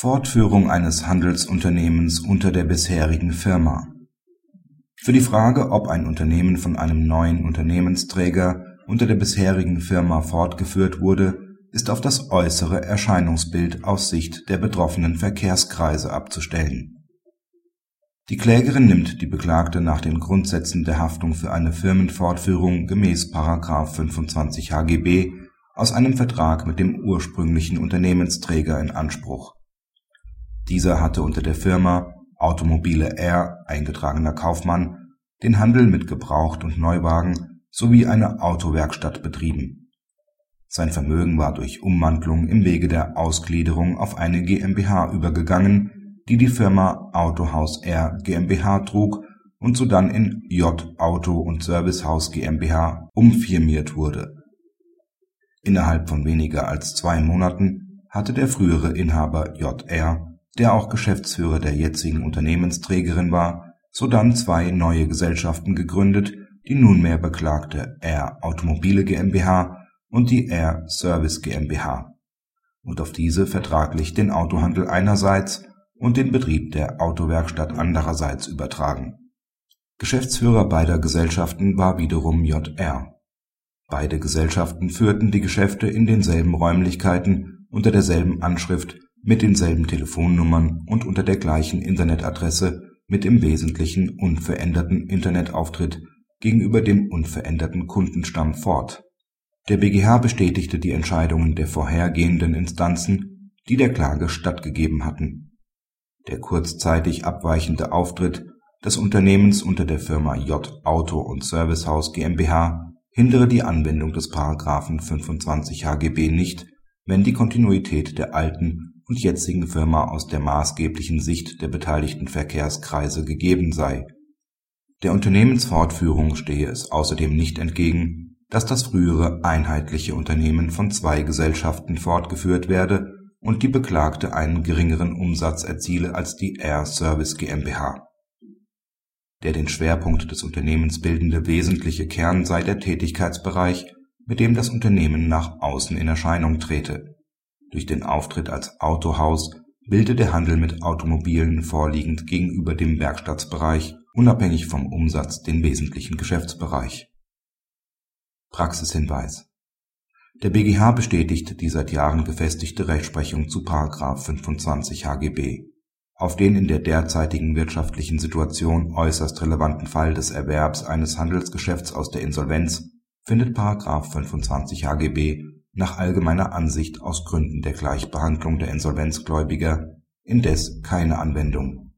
Fortführung eines Handelsunternehmens unter der bisherigen Firma Für die Frage, ob ein Unternehmen von einem neuen Unternehmensträger unter der bisherigen Firma fortgeführt wurde, ist auf das äußere Erscheinungsbild aus Sicht der betroffenen Verkehrskreise abzustellen. Die Klägerin nimmt die Beklagte nach den Grundsätzen der Haftung für eine Firmenfortführung gemäß § 25 HGB aus einem Vertrag mit dem ursprünglichen Unternehmensträger in Anspruch. Dieser hatte unter der Firma Automobile R eingetragener Kaufmann den Handel mit Gebraucht und Neuwagen sowie eine Autowerkstatt betrieben. Sein Vermögen war durch Umwandlung im Wege der Ausgliederung auf eine GmbH übergegangen, die die Firma Autohaus R GmbH trug und sodann in J Auto und Servicehaus GmbH umfirmiert wurde. Innerhalb von weniger als zwei Monaten hatte der frühere Inhaber Jr der auch Geschäftsführer der jetzigen Unternehmensträgerin war, sodann zwei neue Gesellschaften gegründet, die nunmehr beklagte R Automobile GmbH und die R Service GmbH und auf diese vertraglich den Autohandel einerseits und den Betrieb der Autowerkstatt andererseits übertragen. Geschäftsführer beider Gesellschaften war wiederum Jr. Beide Gesellschaften führten die Geschäfte in denselben Räumlichkeiten unter derselben Anschrift mit denselben Telefonnummern und unter der gleichen Internetadresse mit im Wesentlichen unveränderten Internetauftritt gegenüber dem unveränderten Kundenstamm fort. Der BGH bestätigte die Entscheidungen der vorhergehenden Instanzen, die der Klage stattgegeben hatten. Der kurzzeitig abweichende Auftritt des Unternehmens unter der Firma J Auto und Servicehaus GmbH hindere die Anwendung des § 25 HGB nicht, wenn die Kontinuität der alten und jetzigen Firma aus der maßgeblichen Sicht der beteiligten Verkehrskreise gegeben sei. Der Unternehmensfortführung stehe es außerdem nicht entgegen, dass das frühere einheitliche Unternehmen von zwei Gesellschaften fortgeführt werde und die Beklagte einen geringeren Umsatz erziele als die Air Service GmbH. Der den Schwerpunkt des Unternehmens bildende wesentliche Kern sei der Tätigkeitsbereich, mit dem das Unternehmen nach außen in Erscheinung trete durch den Auftritt als Autohaus bilde der Handel mit Automobilen vorliegend gegenüber dem Werkstattsbereich unabhängig vom Umsatz den wesentlichen Geschäftsbereich. Praxishinweis Der BGH bestätigt die seit Jahren gefestigte Rechtsprechung zu § 25 HGB. Auf den in der derzeitigen wirtschaftlichen Situation äußerst relevanten Fall des Erwerbs eines Handelsgeschäfts aus der Insolvenz findet § 25 HGB nach allgemeiner Ansicht aus Gründen der Gleichbehandlung der Insolvenzgläubiger indes keine Anwendung